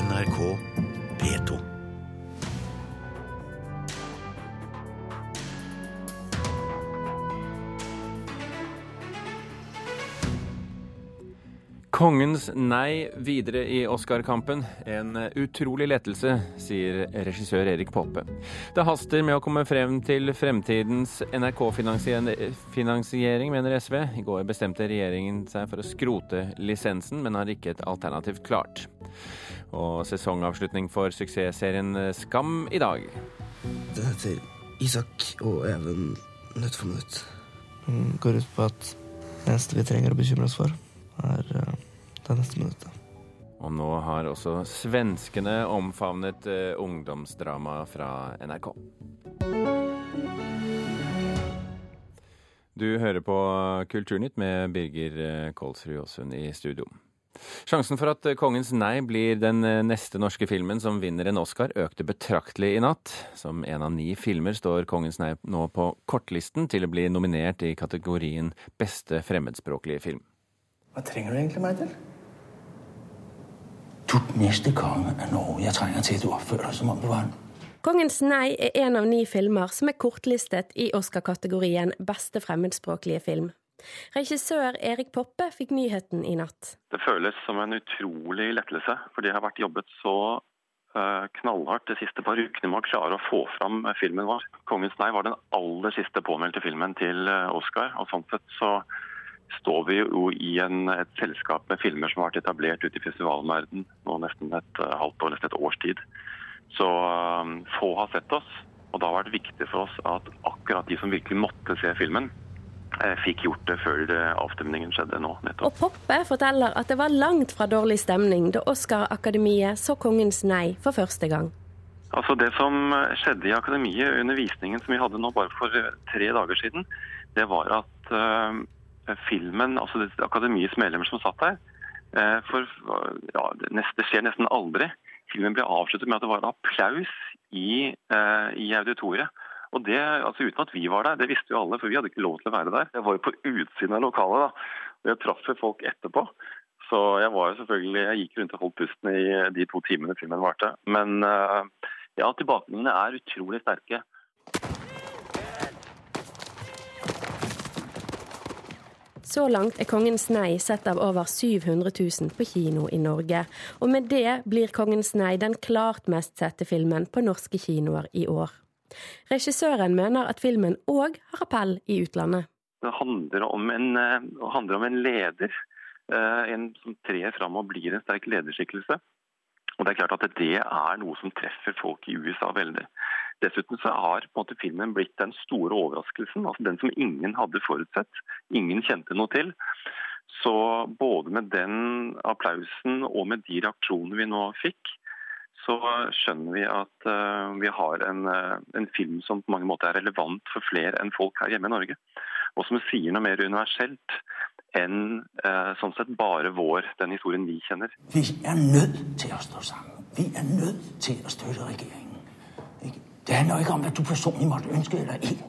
NRK P2. Kongens nei videre i Oscar-kampen. En utrolig lettelse, sier regissør Erik Poppe. Det haster med å komme frem til fremtidens NRK-finansiering, mener SV. I går bestemte regjeringen seg for å skrote lisensen, men har ikke et alternativ klart. Og sesongavslutning for suksessserien Skam i dag. Den heter Isak og Even Nødt for minutt. Den går ut på at det eneste vi trenger å bekymre oss for, er uh, det neste minuttet. Og nå har også svenskene omfavnet uh, ungdomsdrama fra NRK. Du hører på Kulturnytt med Birger eh, Kolsrud Aasund i studio. Sjansen for at Kongens nei blir den neste norske filmen som vinner en Oscar, økte betraktelig i natt. Som en av ni filmer står Kongens nei nå på kortlisten til å bli nominert i kategorien beste fremmedspråklige film. Hva trenger du egentlig meg til? Du neste konge av Norge. Jeg trenger til at du oppfører deg som om du var en Kongens nei er en av ni filmer som er kortlistet i Oscar-kategorien beste fremmedspråklige film. Regissør Erik Poppe fikk nyheten i natt. Det føles som en utrolig lettelse, fordi jeg har vært jobbet så uh, knallhardt de siste par ukene med å klare å få fram filmen vår. 'Kongens nei' var den aller siste påmeldte filmen til uh, Oscar. og sånn sett så står vi jo i en, et selskap med filmer som har vært etablert ute i festivalverden nå nesten et halvt år, nesten et års tid. Så få har sett oss, og det har vært viktig for oss at akkurat de som virkelig måtte se filmen, fikk gjort det før avstemningen skjedde nå. nettopp. Og Poppe forteller at det var langt fra dårlig stemning da Oscar-akademiet så Kongens nei for første gang. Altså Det som skjedde i akademiet under visningen som vi hadde nå bare for tre dager siden, det var at uh, filmen, altså det akademiets medlemmer som satt der uh, for ja, det, det skjer nesten aldri. Filmen ble avsluttet med at det var applaus i, uh, i auditoriet. Og det, altså Uten at vi var der, det visste jo alle, for vi hadde ikke lov til å være der. Jeg var jo på utsiden av lokalet, da. og jeg traff folk etterpå. Så jeg var jo selvfølgelig, jeg gikk rundt og holdt pusten i de to timene filmen varte. Men ja, tilbakemeldingene er utrolig sterke. Så langt er Kongens nei sett av over 700 000 på kino i Norge. Og med det blir Kongens nei den klart mest sette filmen på norske kinoer i år. Regissøren mener at filmen òg har appell i utlandet. Det handler om en, handler om en leder, en som trer fram og blir en sterk lederskikkelse. Og Det er klart at det er noe som treffer folk i USA veldig. Dessuten så har på en måte filmen blitt den store overraskelsen, altså den som ingen hadde forutsett. Ingen kjente noe til. Så både med den applausen og med de reaksjonene vi nå fikk, så skjønner vi at uh, vi har en, uh, en, film som på mange måter er relevant for flere enn folk her hjemme i Norge. Og som sier noe mer universelt enn uh, sånn sett bare vår, den historien vi kjenner. Vi er nødt til å stå sammen. Vi er nødt til å støtte regjeringen. Det handler ikke om hva du personlig måtte ønske eller ikke.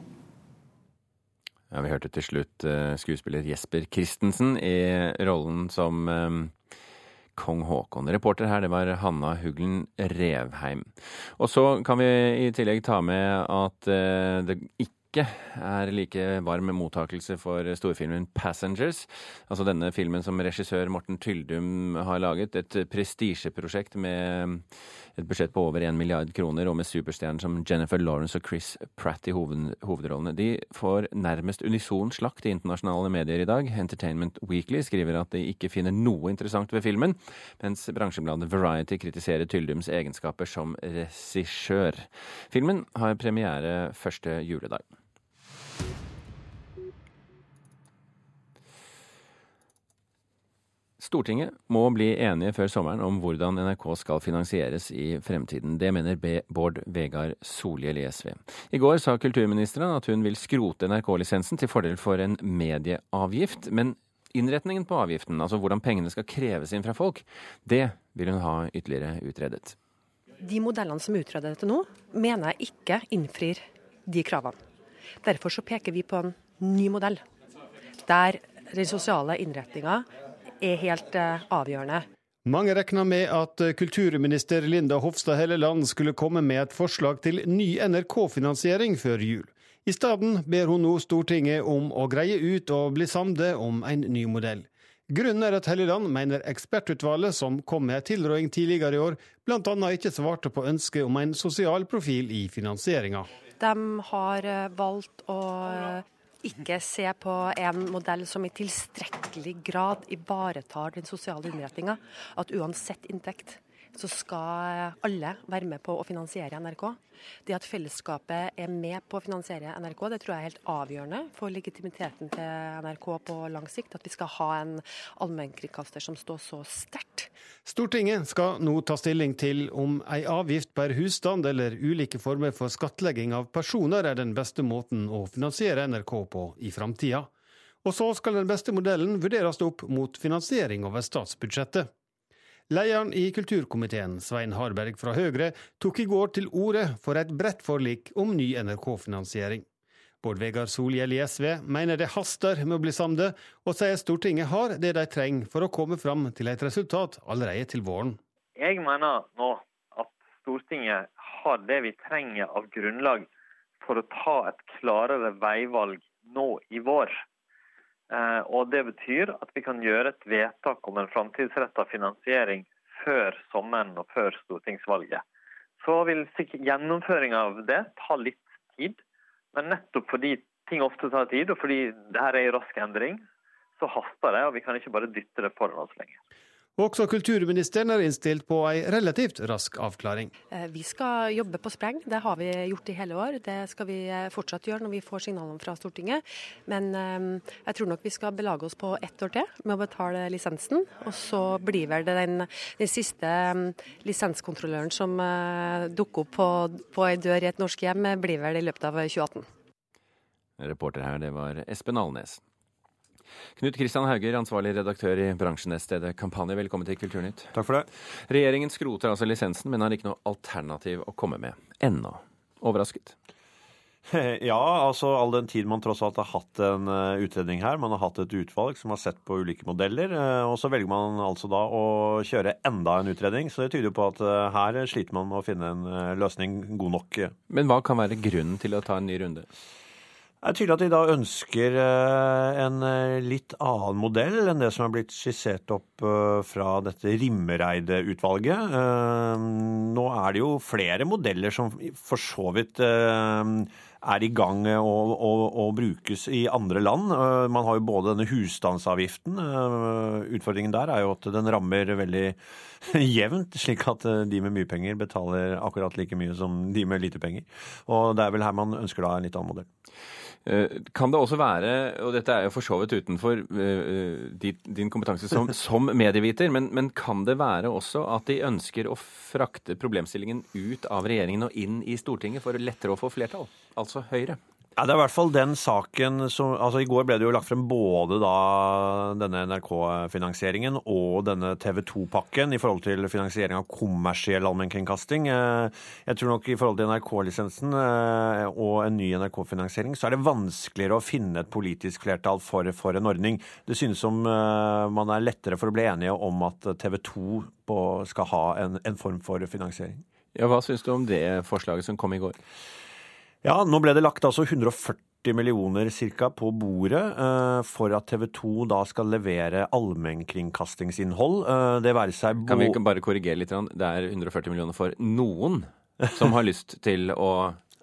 Ja, Vi hørte til slutt skuespiller Jesper Christensen i rollen som kong Haakon. Reporter her, det var Hanna Huglen Revheim. Og så kan vi i tillegg ta med at det ikke er like varm mottakelse for storfilmen 'Passengers'. Altså denne filmen som regissør Morten Tyldum har laget. Et prestisjeprosjekt med et budsjett på over 1 milliard kroner, og med superstjerner som Jennifer Lawrence og Chris Pratt i hoved hovedrollene. De får nærmest unison slakt i internasjonale medier i dag. Entertainment Weekly skriver at de ikke finner noe interessant ved filmen, mens bransjebladet Variety kritiserer Tyldums egenskaper som regissør. Filmen har premiere første juledag. Stortinget må bli enige før sommeren om hvordan NRK skal finansieres i fremtiden. Det mener Bård Vegar Solhjell i SV. I går sa kulturministeren at hun vil skrote NRK-lisensen til fordel for en medieavgift. Men innretningen på avgiften, altså hvordan pengene skal kreves inn fra folk, det vil hun ha ytterligere utredet. De modellene som utreder dette nå, mener jeg ikke innfrir de kravene. Derfor så peker vi på en ny modell, der den sosiale innretninga er helt avgjørende. Mange regna med at kulturminister Linda Hofstad Helleland skulle komme med et forslag til ny NRK-finansiering før jul. I stedet ber hun nå Stortinget om å greie ut og bli samde om en ny modell. Grunnen er at Helleland mener ekspertutvalget som kom med en tilråding tidligere i år, bl.a. ikke svarte på ønsket om en sosial profil i finansieringa. De har eh, valgt å ikke se på en modell som i tilstrekkelig grad ivaretar den sosiale innretninga. At uansett inntekt så skal alle være med på å finansiere NRK. Det at fellesskapet er med på å finansiere NRK, det tror jeg er helt avgjørende for legitimiteten til NRK på lang sikt. At vi skal ha en allmennkringkaster som står så sterkt. Stortinget skal nå ta stilling til om ei avgift per husstand eller ulike former for skattlegging av personer er den beste måten å finansiere NRK på i framtida. Og så skal den beste modellen vurderes opp mot finansiering over statsbudsjettet. Lederen i kulturkomiteen, Svein Harberg fra Høyre, tok i går til orde for et bredt forlik om ny NRK-finansiering. Bård Vegar Solhjell i SV mener det haster med å bli samlet, og sier Stortinget har det de trenger for å komme fram til et resultat allerede til våren. Jeg mener nå at Stortinget har det vi trenger av grunnlag for å ta et klarere veivalg nå i vår. Eh, og Det betyr at vi kan gjøre et vedtak om en framtidsretta finansiering før sommeren og før stortingsvalget. Så vil sikkert gjennomføringa av det ta litt tid. Men nettopp fordi ting ofte tar tid, og fordi dette er i rask endring, så haster det. Og vi kan ikke bare dytte det foran oss lenger. Også kulturministeren er innstilt på ei relativt rask avklaring. Eh, vi skal jobbe på spreng, det har vi gjort i hele år. Det skal vi eh, fortsatt gjøre når vi får signalene fra Stortinget. Men eh, jeg tror nok vi skal belage oss på ett år til med å betale lisensen. Og så blir vel det den, den siste lisenskontrolløren som dukker opp på, på ei dør i et norsk hjem, blir vel i løpet av 2018. Reporter her, det var Espen Alnes. Knut Kristian Hauger, ansvarlig redaktør i bransjenettstedet Kampanje, velkommen til Kulturnytt. Takk for det. Regjeringen skroter altså lisensen, men har ikke noe alternativ å komme med ennå. Overrasket? Ja, altså all den tid man tross alt har hatt en eh, utredning her. Man har hatt et utvalg som har sett på ulike modeller. Eh, og så velger man altså da å kjøre enda en utredning. Så det tyder jo på at eh, her sliter man med å finne en løsning god nok. Men hva kan være grunnen til å ta en ny runde? Det er tydelig at de da ønsker eh, en eh, litt annen modell enn det som er blitt skissert opp eh, fra dette Rimmereide-utvalget. Nå er det jo flere modeller som for så vidt er i gang og, og, og, brukes i andre land. Man har jo både denne husstandsavgiften. Utfordringen der er jo at den rammer veldig jevnt, slik at de med mye penger betaler akkurat like mye som de med lite penger. Og det er vel her man ønsker da en litt annen modell. Eh, kan det også være, og dette er jo for så vidt utenfor uh, din kompetanse som, som medieviter, men, men, kan det være også at de ønsker å frakte problemstillingen ut av regjeringen og inn i Stortinget for lettere å få flertall? Altså Høyre? Ja, Det er i hvert fall den saken som altså I går ble det jo lagt frem både da denne NRK-finansieringen og denne TV 2-pakken i forhold til finansiering av kommersiell allmennkringkasting. Eh, jeg tror nok i forhold til NRK-lisensen eh, og en ny NRK-finansiering, så er det vanskeligere å finne et politisk flertall for, for en ordning. Det synes som eh, man er lettere for å bli enige om at TV 2 skal ha en, en form for finansiering. Ja, Hva syns du om det forslaget som kom i går? Ja, nå ble det lagt altså 140 millioner cirka på bordet eh, for at TV 2 da skal levere allmennkringkastingsinnhold. Eh, det være seg Kan vi bare korrigere litt? Det er 140 millioner for noen som har lyst til å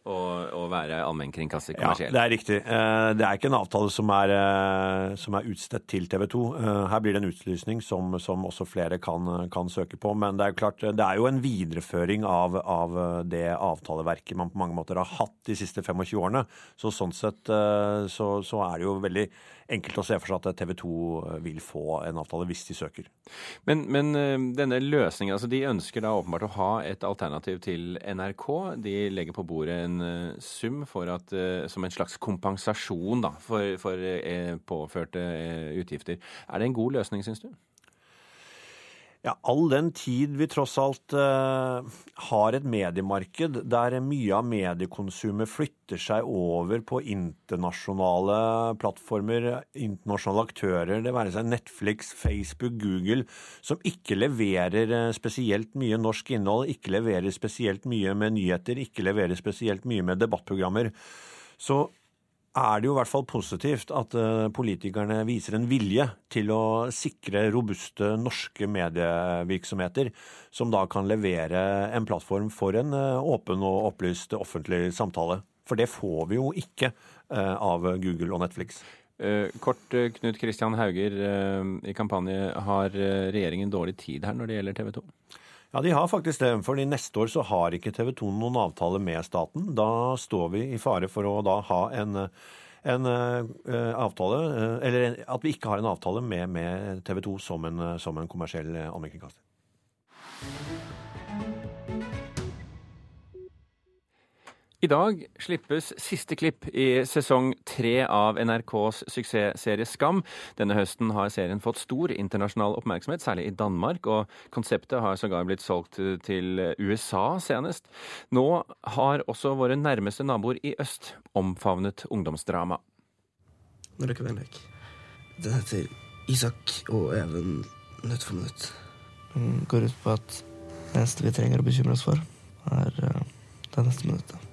å, å være allmennkringkaster kommersielt. Ja, det er riktig. Eh, det er ikke en avtale som er, eh, som er utstedt til TV 2. Eh, her blir det en utlysning som, som også flere kan, kan, søke på. Men det er jo klart, det er jo en videreføring av, av, det avtaleverket man på mange måter har hatt de siste 25 årene. Så sånn sett så, så er det jo veldig enkelt å se for seg at TV 2 vil få en avtale hvis de søker. Men, men denne løsningen, altså de ønsker da åpenbart å ha et alternativ til NRK. De legger på bordet en Eh, for at, eh, som en slags kompensasjon da, for, for eh, påførte utgifter. Er det en god løsning, syns du? Ja, All den tid vi tross alt uh, har et mediemarked der mye av mediekonsumet flytter seg over på internasjonale plattformer, internasjonale aktører, det være seg Netflix, Facebook, Google, som ikke leverer uh, spesielt mye norsk innhold, ikke leverer spesielt mye med nyheter, ikke leverer spesielt mye med debattprogrammer, så er det jo i hvert fall positivt at eh, politikerne viser en vilje til å sikre robuste norske medievirksomheter, som da kan levere en plattform for en eh, åpen og opplyst offentlig samtale. For det får vi jo ikke eh, av Google og Netflix. Kort, Knut Kristian Hauger. I kampanje har regjeringen dårlig tid her når det gjelder TV 2? Ja, de har faktisk det. For neste år så har ikke TV 2 noen avtale med staten. Da står vi i fare for å da ha en, en uh, avtale uh, Eller at vi ikke har en avtale med, med TV 2 som en, som en kommersiell allmennkringkaster. I dag slippes siste klipp i sesong tre av NRKs suksessserie Skam. Denne høsten har serien fått stor internasjonal oppmerksomhet, særlig i Danmark, og konseptet har sågar blitt solgt til USA senest. Nå har også våre nærmeste naboer i øst omfavnet ungdomsdrama. Nå dere vi en lek. Den heter Isak og Even nødt for minutt. Den går ut på at det eneste vi trenger å bekymre oss for, er eh, det neste minuttet.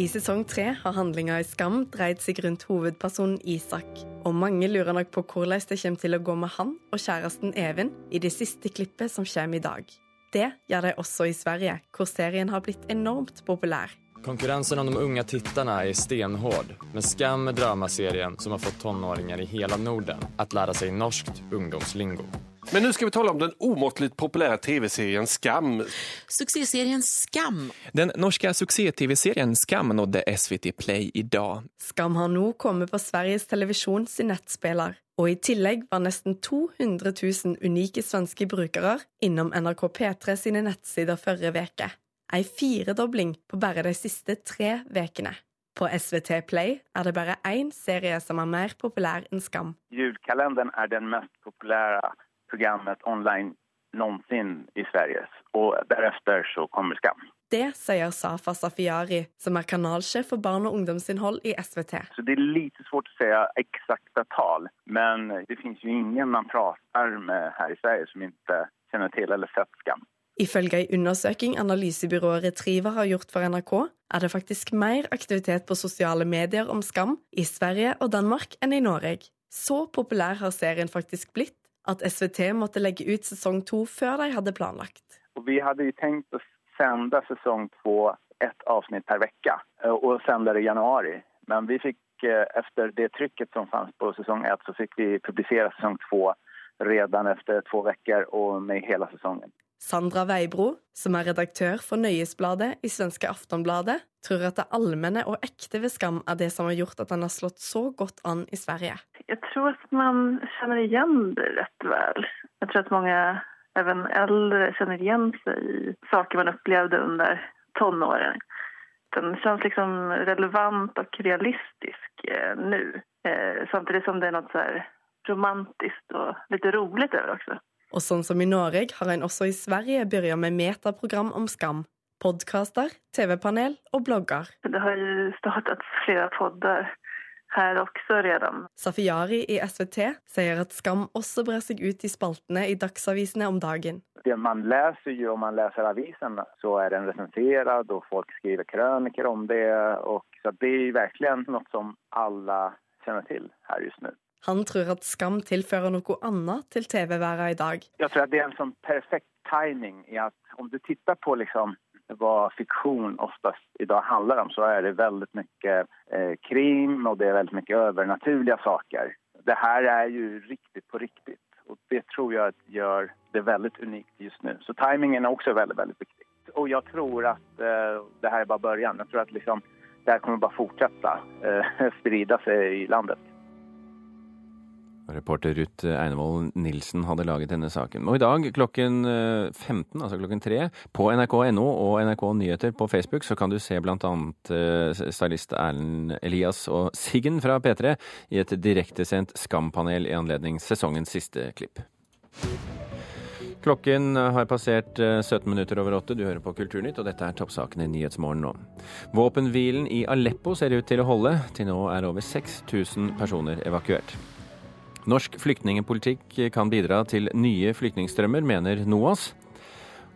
I sesong tre har handlinga i Skam dreid seg rundt hovedpersonen Isak. Og mange lurer nok på hvordan det kommer til å gå med han og kjæresten Even i det siste klippet som kommer i dag. Det gjør de også i Sverige, hvor serien har blitt enormt populær. Konkurrensen om de unge titterne er stenhård, men Skam er dramaserien som har fått tenåringer i hele Norden å lære seg norskt ungdomslingo. Men nu ska vi tala om den omåttligt populära tv-serien Skam. Succéserien Skam. Den norske suksess-tv-serien Skam nådde SVT Play idag. Skam har nå kommet på Sveriges Televisjon sin nettspiller. Og i tillegg var nesten 200 000 unike svenske brukere innom NRK P3 sine nettsider forrige uke. Ei firedobling på bare de siste tre ukene. På SVT Play er det bare én serie som er mer populær enn Skam. Julekalenderen er den mest populære programmet online noensinne i Sverige. Og deretter så kommer Skam. Det sier Safa Safiari, som er kanalsjef for barn- og ungdomsinnhold i SVT. Så Det er litt vanskelig å si eksakte tall, men det finnes jo ingen man prater med her i Sverige som ikke kjenner til eller sett Skam. Ifølge en undersøking analysebyrået Retriever har gjort for NRK, er det faktisk mer aktivitet på sosiale medier om Skam i Sverige og Danmark enn i Norge. Så populær har serien faktisk blitt at SVT måtte legge ut sesong to før de hadde planlagt. Og vi hadde jo tenkt å sende sesong to ett avsnitt per uke, eh, og sende det i januar. Men vi fikk, eh, etter det trykket som fantes på sesong ett, så fikk vi publisere sesong to redan etter to uker og med hele sesongen. Sandra Veibro, som er redaktør for Nøyesbladet i svenske Aftonbladet, tror at det allmenne og ekte ved Skam er det som har gjort at den har slått så godt an i Sverige. Jeg tror at man kjenner igjen det rett vel. Jeg tror at mange, even eldre, kjenner igjen seg i saker man opplevde under tonårene. Den kjennes liksom relevant og realistisk eh, nå, eh, samtidig som det er noe romantisk og litt rolig over også. Og sånn som i Norge har en også i Sverige begynt med metaprogram om skam. Podkaster, TV-panel og blogger. Det har startet flere podder her også redan. Safiari i SVT sier at Skam også brer seg ut i spaltene i dagsavisene om dagen. Det man leser jo, om man leser avisen, så er den resensert, og folk skriver krøniker om det. Og så det er virkelig noe som alle kjenner til her just nå. Han tror at Skam tilfører noe annet til TV-været i dag. Jeg tror at det er en sånn perfekt timing i at om du ser på liksom hva fiksjon oftest i dag handler om, så er det veldig mye eh, krim og det er veldig mye overnaturlige saker. Det her er jo riktig på riktig, og det tror jeg gjør det veldig unikt just nå. Så timingen er også veldig, veldig viktig. Og jeg tror at eh, det her er bare begynnelsen. Jeg tror at liksom, det her kommer bare fortsette eh, spride seg i landet. Reporter Ruth Einevold Nilsen hadde laget denne saken. Og i dag klokken 15, eh, altså klokken 3, på nrk.no og NRK Nyheter på Facebook, så kan du se bl.a. annet stylist Erlend Elias og Siggen fra P3 i et direktesendt Skampanel i anledning sesongens siste klipp. Klokken har passert 17 minutter over åtte. Du hører på Kulturnytt, og dette er toppsakene i Nyhetsmorgen nå. Våpenhvilen i Aleppo ser ut til å holde. Til nå er over 6000 personer evakuert. Norsk flyktningepolitikk kan bidra til nye flyktningstrømmer, mener NOAS.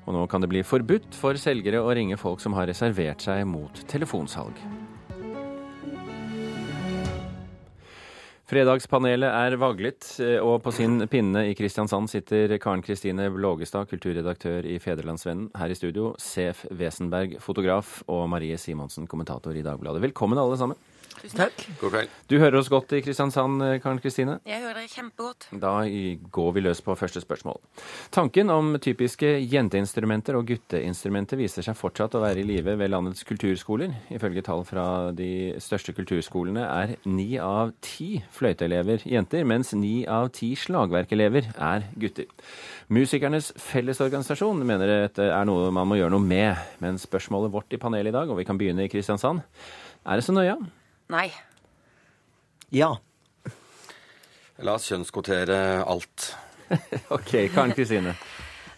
Og nå kan det bli forbudt for selgere å ringe folk som har reservert seg mot telefonsalg. Fredagspanelet er vaglet, eh, og på sin pinne i Kristiansand sitter Karen Kristine Blågestad, kulturredaktør i Federlandsvennen. Her i studio, Sef Wesenberg, fotograf, og Marie Simonsen, kommentator i Dagbladet. Velkommen alle sammen. Tusen takk. God kveld. Du hører oss godt i Kristiansand, eh, Karen Kristine? Jeg hører dere kjempegodt. Da går vi løs på første spørsmål. Tanken om typiske jenteinstrumenter og gutteinstrumenter viser seg fortsatt å være i live ved landets kulturskoler. Ifølge tall fra de største kulturskolene er ni av ti fløyteelever jenter, mens ni av ti slagverkelever er gutter. Musikernes Fellesorganisasjon mener dette er noe man må gjøre noe med. Men spørsmålet vårt i panelet i dag, og vi kan begynne i Kristiansand, er det så nøye? Nei. Ja. La oss kjønnskvotere alt. OK, Karen Kristine.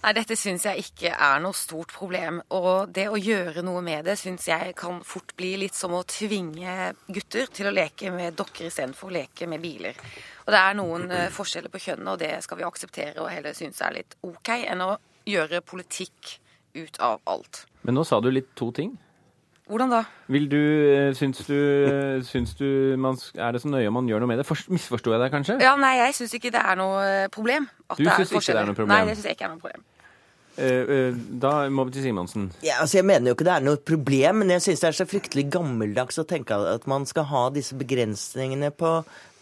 Nei, dette syns jeg ikke er noe stort problem. Og det å gjøre noe med det syns jeg kan fort bli litt som å tvinge gutter til å leke med dokker istedenfor å leke med biler. Og det er noen uh, forskjeller på kjønnene, og det skal vi akseptere og heller synes er litt OK, enn å gjøre politikk ut av alt. Men nå sa du litt to ting. Hvordan da? Vil du, eh, syns du, syns du man, Er det så nøye om man gjør noe med det? Forst- Misforsto jeg deg kanskje? Ja, nei, jeg syns ikke det er noe eh, problem. at Du det syns ikke det er noe problem? Nei, det syns jeg ikke er noe problem. Eh, eh, da må vi til Simonsen. Ja, altså Jeg mener jo ikke det er noe problem, men jeg syns det er så fryktelig gammeldags å tenke at man skal ha disse begrensningene på,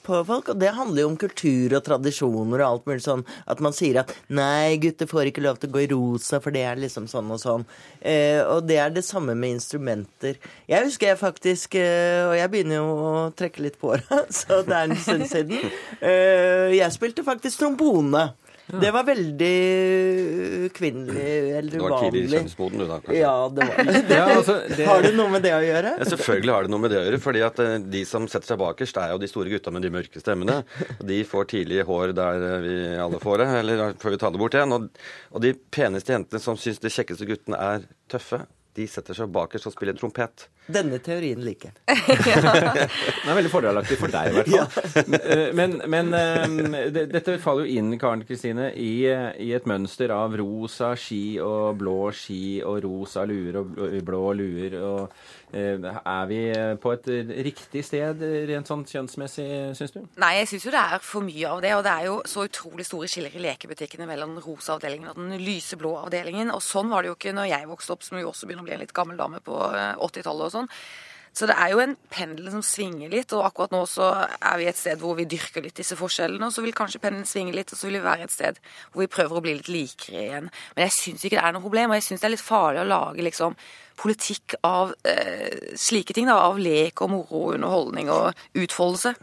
på folk. Og det handler jo om kultur og tradisjoner og alt mulig sånn. At man sier at nei, gutter får ikke lov til å gå i rosa, for det er liksom sånn og sånn. Eh, og det er det samme med instrumenter. Jeg husker jeg faktisk, eh, og jeg begynner jo å trekke litt på åra, så det er en stund siden. Eh, jeg spilte faktisk trombone. Det var veldig kvinnelig eller Du var tidlig i kjønnsmoden, du da, kanskje? Ja, det var det. Ja, altså, det- Har det noe med det å gjøre? Ja, selvfølgelig har det noe med det å gjøre. fordi at eh, De som setter seg bakerst, er jo de store gutta med de mørke stemmene. Og De får tidlig hår der eh, vi alle får det, eller før vi tar det bort igjen. Og, og de peneste jentene som syns de kjekkeste guttene er tøffe, de setter seg bakerst og spiller trompet. Denne teorien liker jeg. Den er veldig fordelaktig for deg, i hvert fall. Eh, Men, men eh, det- dette faller jo inn, Karen Kristine, i, i et mønster av rosa ski og blå ski og rosa luer og blå- luer. Og, er vi på et riktig sted rent sånn kjønnsmessig, syns du? Nei, jeg syns jo det er for mye av det. Og det er jo så utrolig store skiller i lekebutikkene mellom den rosa avdelingen og den lyseblå avdelingen. Og sånn var det jo ikke når jeg vokste opp, som jo også begynner å bli en litt gammel dame på eh, 80-tallet og sånn. Så det er jo en pendel som svinger litt, og akkurat nå så er vi et sted hvor vi dyrker litt disse forskjellene, og så vil kanskje pendelen svinge litt, og så vil vi være et sted hvor vi prøver å bli litt likere igjen. Men jeg syns ikke det er noe problem, og jeg syns det er litt farlig å lage liksom politikk av eh, slike ting, da, av lek og moro underholdning og utfoldelse.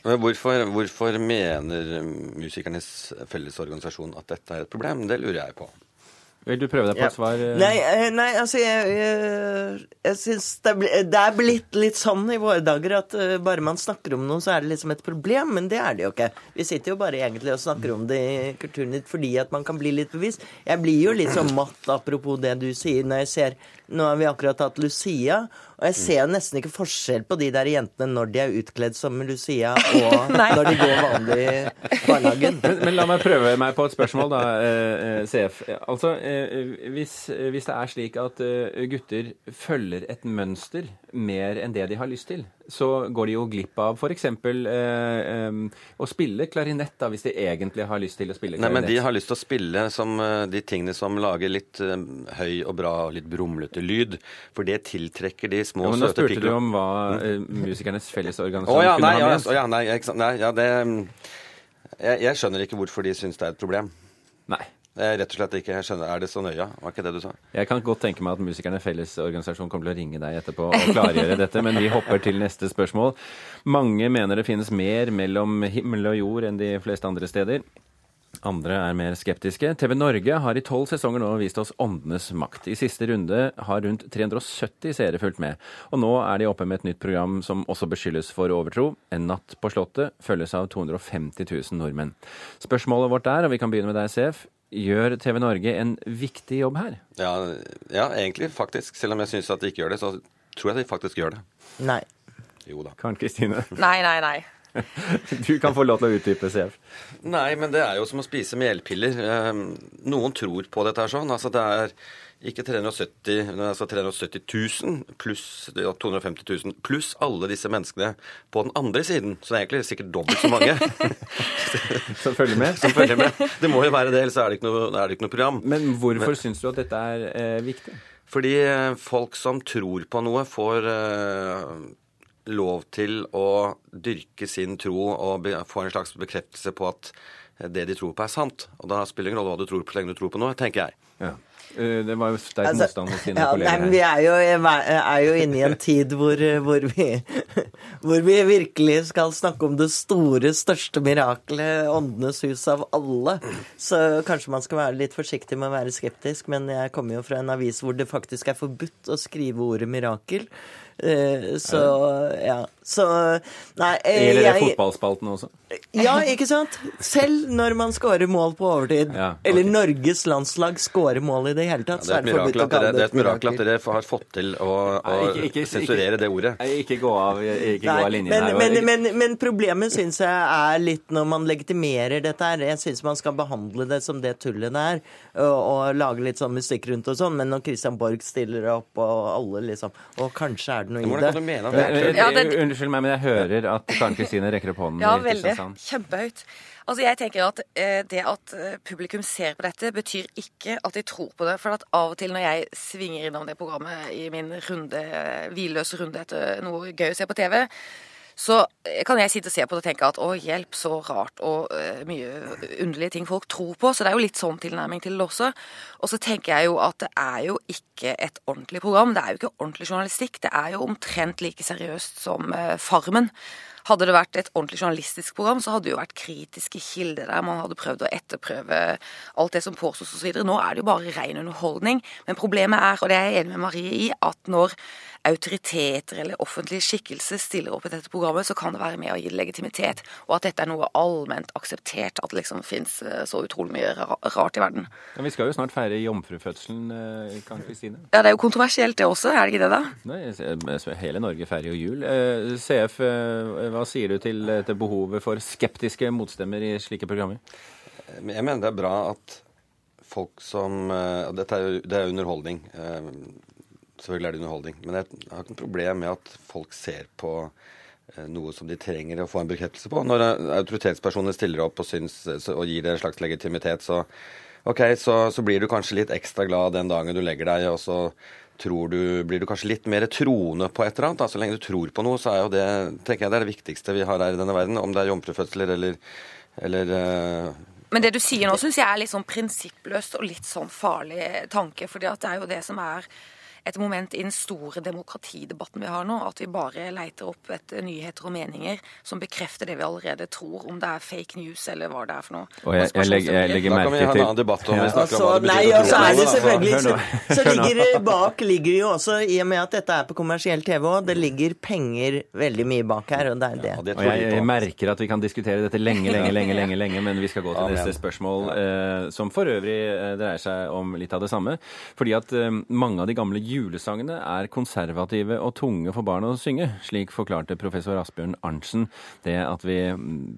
Hvorfor, hvorfor mener Musikernes Fellesorganisasjon at dette er et problem? Det lurer jeg på. Vil du prøve deg på et svar? eh? Nei, eh, nei, altså jeg, jeg, jeg syns det, det er blitt litt sånn i våre dager at eh, bare man snakker om noe, så er det liksom et problem. Men det er det jo ikke. Vi sitter jo bare egentlig og snakker om det i Kulturnytt fordi at man kan bli litt bevisst. Jeg blir jo litt sånn matt apropos det du sier, når jeg ser Nå har vi akkurat hatt Lucia, og jeg ser nesten ikke forskjell på de der jentene når de er utkledd som Lucia, og når de går vanlig i barnehagen. Men, men la meg prøve meg på et spørsmål, da, eh, eh, CF. Altså, eh, hvis, hvis det er slik at eh, gutter følger et mønster mer enn det de har lyst til, så går de jo glipp av f.eks. Eh, eh, å spille klarinett, da, hvis de egentlig har lyst til å spille klarinett. Nei, men. De har lyst til å spille som de tingene som lager litt eh, høy og bra og litt brumlete lyd. For det tiltrekker de små, Ja, men Nå spurte du om hva eh, Musikernes Fellesorganisasjon oh, ja, kunne nei, ha ja, ment. å ja, nei, sant. nei, ja, det jeg, jeg skjønner ikke hvorfor de syns det er et problem. Nei. Rett og slett ikke jeg skjønner. Er det så nøye? Var ikke det du sa? Jeg kan godt tenke meg at Musikerne Fellesorganisasjon kommer til å ringe deg etterpå og klargjøre dette, men vi hopper til neste spørsmål. Mange mener det finnes mer mellom himmel og jord enn de fleste andre steder. Andre er mer skeptiske. TV Norge har i tolv sesonger nå vist oss Åndenes makt. I siste runde har rundt 370 seere fulgt med. Og nå er de oppe med et nytt program som også beskyldes for overtro. En natt på Slottet følges av 250 000 nordmenn. Spørsmålet vårt er, og vi kan begynne med deg, Sef. Gjør TV Norge en viktig jobb her? Ja, ja egentlig faktisk. Selv om jeg syns at de ikke gjør det, så tror jeg at de faktisk gjør det. Nei. Jo da. Karen Kristine? Nei, nei, nei. Du kan få lov til å utdype, CF. Nei, men det er jo som å spise melpiller. Eh, Noen tror på dette her sånn. Altså det er ikke 370, men altså 370 000 pluss ja, 250 000 pluss alle disse menneskene på den andre siden. Så det er egentlig sikkert dobbelt så mange. Som følger med? Som følger med. Det må jo være det, ellers er det ikke noe, er det ikke noe program. Men hvorfor syns du at dette er eh, viktig? Fordi eh, folk som tror på noe, får eh, lov til å dyrke sin tro og få en slags bekreftelse på at det de tror på, er sant. Og da spiller det ingen rolle hva du tror på så lenge du tror på noe, tenker jeg. Ja. Eh, Det var jo sterk Altså, motstand hos dine Ja, nei, kolleger men vi er jo, er jo inne i en tid hvor, hvor, vi, hvor vi virkelig skal snakke om det store, største mirakelet, Åndenes hus av alle. Så kanskje man skal være litt forsiktig med å være skeptisk, men jeg kommer jo fra en avis hvor det faktisk er forbudt å skrive ordet mirakel. Eh, Så ja. Så nei jeg, Gjelder det fotballspalten også? ja, ikke sant? Selv når man scorer mål på overtid, Ja, okay. eller Norges landslag scorer mål i det hele tatt, Det så er er et det kalle det det er et mirakel at dere har fått til å, å Nei, ikke- ikke- sensurere det ordet. Ikke gå av, ikke gå av linjen men, her. men, men, men problemet syns jeg er litt når man legitimerer dette her. Jeg syns man skal behandle det som det tullet det er, og, og lage litt sånn musikk rundt og sånn. Men når Christian Borg stiller opp, og alle liksom Og kanskje er det noe i det. mene det Ja, eh, det- Unnskyld meg, men jeg hører at Karen Kristine rekker opp hånden. Ja, veldig. Kjempehøyt. Altså, jeg tenker at eh, Det at eh, publikum ser på dette, betyr ikke at de tror på det. For at av og til når jeg svinger innom det programmet i min runde, eh, hvilløse runde etter noe gøy å se på TV, så eh, kan jeg sitte og se på det og tenke at å, hjelp, så rart og uh, mye underlige ting folk tror på. Så det er jo litt sånn tilnærming til det også. Og så tenker jeg jo at det er jo ikke et ordentlig program. Det er jo ikke ordentlig journalistikk. Det er jo omtrent like seriøst som uh, Farmen. Hadde det vært et ordentlig journalistisk program, så hadde det jo vært kritiske kilder der. Man hadde prøvd å etterprøve alt det som påstås osv. Nå er det jo bare ren underholdning. Men problemet er, og det er jeg enig med Marie i, at når autoriteter eller offentlige skikkelser stiller opp i dette programmet, så kan det være med å gi det legitimitet. Og at dette er noe allment akseptert. At det liksom fins så utrolig mye rart i verden. Men vi skal jo snart feire jomfrufødselen, eh, Karen Kristine. Ja, det er jo kontroversielt det også, er det ikke det da? Nei, hele Norge feirer jo jul. Eh, CF, eh, hva sier du til, dette behovet for skeptiske motstemmer i slike programmer? Jeg mener det er bra at folk som eh, og Dette er jo det er jo underholdning. Selvfølgelig er det underholdning. Men jeg har ikke noe problem med at folk ser på eh, noe som de trenger å få en bekreftelse på. Når eh, autoritetspersoner stiller opp og, syns, og gir det en slags legitimitet, så OK, så, så blir du kanskje litt ekstra glad den dagen du legger deg, og så du, blir du kanskje litt mer troende på et eller annet. Da. Så lenge du tror på noe, så er jo det tenker jeg det er det viktigste vi har her i denne verden. Om det er jomfrufødsler eller, eller eh, Men det du sier nå, syns jeg er litt sånn prinsippløst og litt sånn farlig tanke. at det er jo det som er et moment i den store demokratidebatten vi har nå. At vi bare leiter opp etter nyheter og meninger som bekrefter det vi allerede tror, om det er fake news eller hva det er for noe. Og jeg, jeg, legger, jeg legger Da kan vi ha en annen debatt om vi Ja. snakker om hva det nei, betyr å tro er det selvfølgelig så, så ligger det bak ligger det jo også, i og med at dette er på kommersiell TV òg, det ligger penger veldig mye bak her, og det er det. Og det Og jeg, jeg merker at vi kan diskutere dette lenge, lenge, lenge, lenge, lenge, men vi skal gå til Amen. neste spørsmål, eh, som for øvrig eh, dreier seg om litt av det samme. Fordi at eh, mange av de gamle julesangene er konservative og tunge for barn å synge. Slik forklarte professor Asbjørn Arntzen det at vi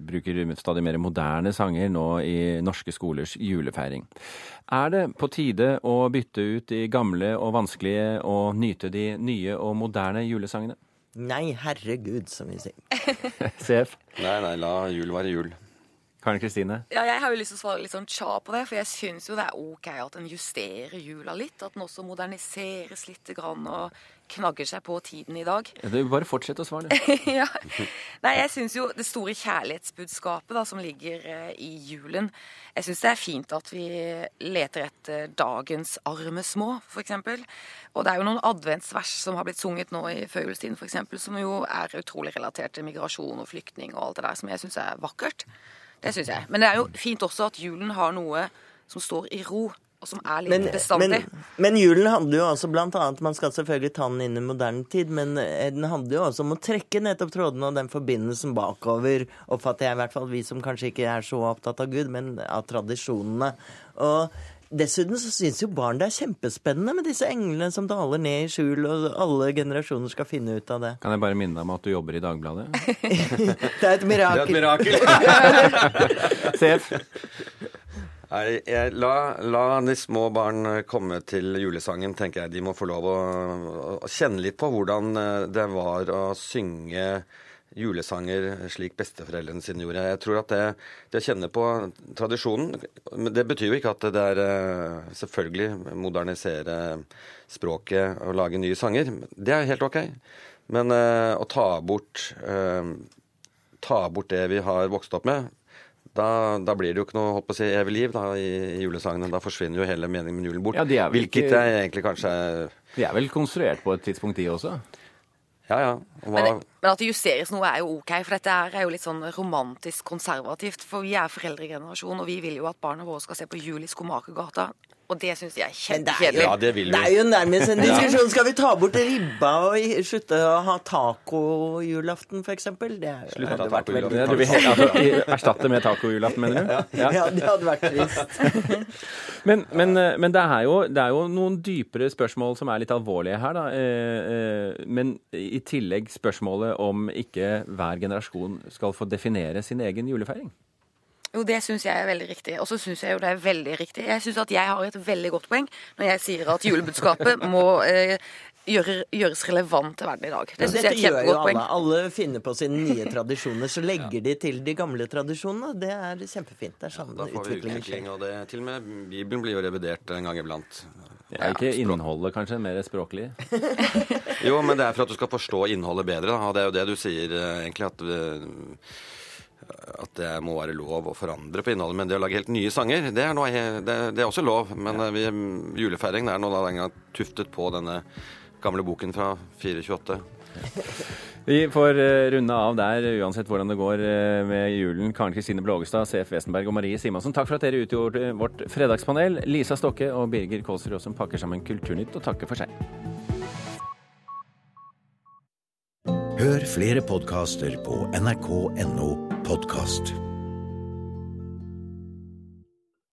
bruker stadig mer moderne sanger nå i norske skolers julefeiring. Er det på tide å bytte ut de gamle og vanskelige og nyte de nye og moderne julesangene? Nei, herregud, som vi sier. CF? Nei, nei, la jul være jul. Karen Kristine? Ja, jeg har jo lyst til å svare litt sånn tja på det, for jeg syns jo det er OK at en justerer jula litt. At den også moderniseres litt grann og knagger seg på tiden i dag. Du, bare fortsett å svare, du. ja. Nei, jeg syns jo det store kjærlighetsbudskapet da, som ligger eh, i julen Jeg syns det er fint at vi leter etter dagens arme små, f.eks. Og det er jo noen adventsvers som har blitt sunget nå i førjulstiden, f.eks., som jo er utrolig relatert til migrasjon og flyktning og alt det der, som jeg syns er vakkert. Det syns jeg. Men det er jo fint også at julen har noe som står i ro. og som er litt Men, bestandig. men, men julen handler jo også blant annet Man skal selvfølgelig ta den inn i moderne tid, men eh, den handler jo også om å trekke nettopp trådene og den forbindelsen bakover, oppfatter jeg i hvert fall, vi som kanskje ikke er så opptatt av Gud, men av tradisjonene. Og Dessuten så syns jo barn det er kjempespennende med disse englene som daler ned i skjul, og alle generasjoner skal finne ut av det. Kan jeg bare minne deg om at du jobber i Dagbladet? Det er et mirakel. Det er et mirakel. Sef? Nei, jeg, la, la de små barn komme til julesangen, tenker jeg. De må få lov å, å kjenne litt på hvordan eh, det var å synge julesanger slik besteforeldrene sine gjorde. Jeg tror at det, det å kjenne på tradisjonen men Det betyr jo ikke at det er eh, selvfølgelig modernisere språket og lage nye sanger. Det er helt OK. Men eh, å ta bort, eh, ta bort det vi har vokst opp med da, da, blir det jo ikke noe holdt på å si, evig liv da, i, i julesangene. Da forsvinner jo hele meningen med julen bort. Ja, de er vel hvilket er egentlig kanskje De er vel konstruert på et tidspunkt, de også? Ja, ja. Hva, Men, men at det justeres noe er jo ok, for dette er jo litt sånn romantisk konservativt. For vi er foreldregenerasjon, og vi vil jo at barna våre skal se på Jul i Skomakergata. Og det syns jeg er kjempekjedelig. Ja, det. Det er jo nærmest en diskusjon. Skal vi ta bort ribba og slutte å ha taco-julaften, f.eks.? Det er- Slutt å hadde ta taco-julaften. veldig Ja, vil helt- altså, erstatte med taco-julaften, mener du? Ja. ja, det hadde vært trist. Men, men, eh, men det, er jo, det er jo noen dypere spørsmål som er litt alvorlige her, da. Eh, eh, Men i tillegg spørsmålet om ikke hver generasjon skal få definere sin egen julefeiring. Jo, det syns jeg er veldig riktig. Og så syns jeg jo det er veldig riktig. Jeg syns at jeg har et veldig godt poeng når jeg sier at julebudskapet må eh, gjøre, gjøres relevant til verden i dag. Det syns jeg er et gjør jo kjempegodt poeng. alle. Finner på sine nye tradisjoner, så legger de til de gamle tradisjonene. Det er kjempefint. Det er sånn da får vi utvikling, og det, til og med Bibelen blir jo revidert en gang iblant. Det Ja, ikke innholdet, kanskje, mer språklig. Jo, men det er for at du skal forstå innholdet bedre. Da. og Det er jo det du sier, eh, egentlig. at eh, at det må være lov å forandre på innholdet. Men det å lage helt nye sanger, det er, noe, det, det er også lov. Men ja. vi, julefeiringen er nå da en gang tuftet på denne gamle boken fra 428. Vi får eh, runde av der, uansett hvordan det går eh, med julen. Karen Kristine Blågestad, CF Wesenberg og Marie Simonsen, takk for at dere utgjorde vårt fredagspanel. Lisa Stokke og Birger Kålsrud som pakker sammen Kulturnytt og takker for seg. Hør flere podkaster på nrk.no podkast.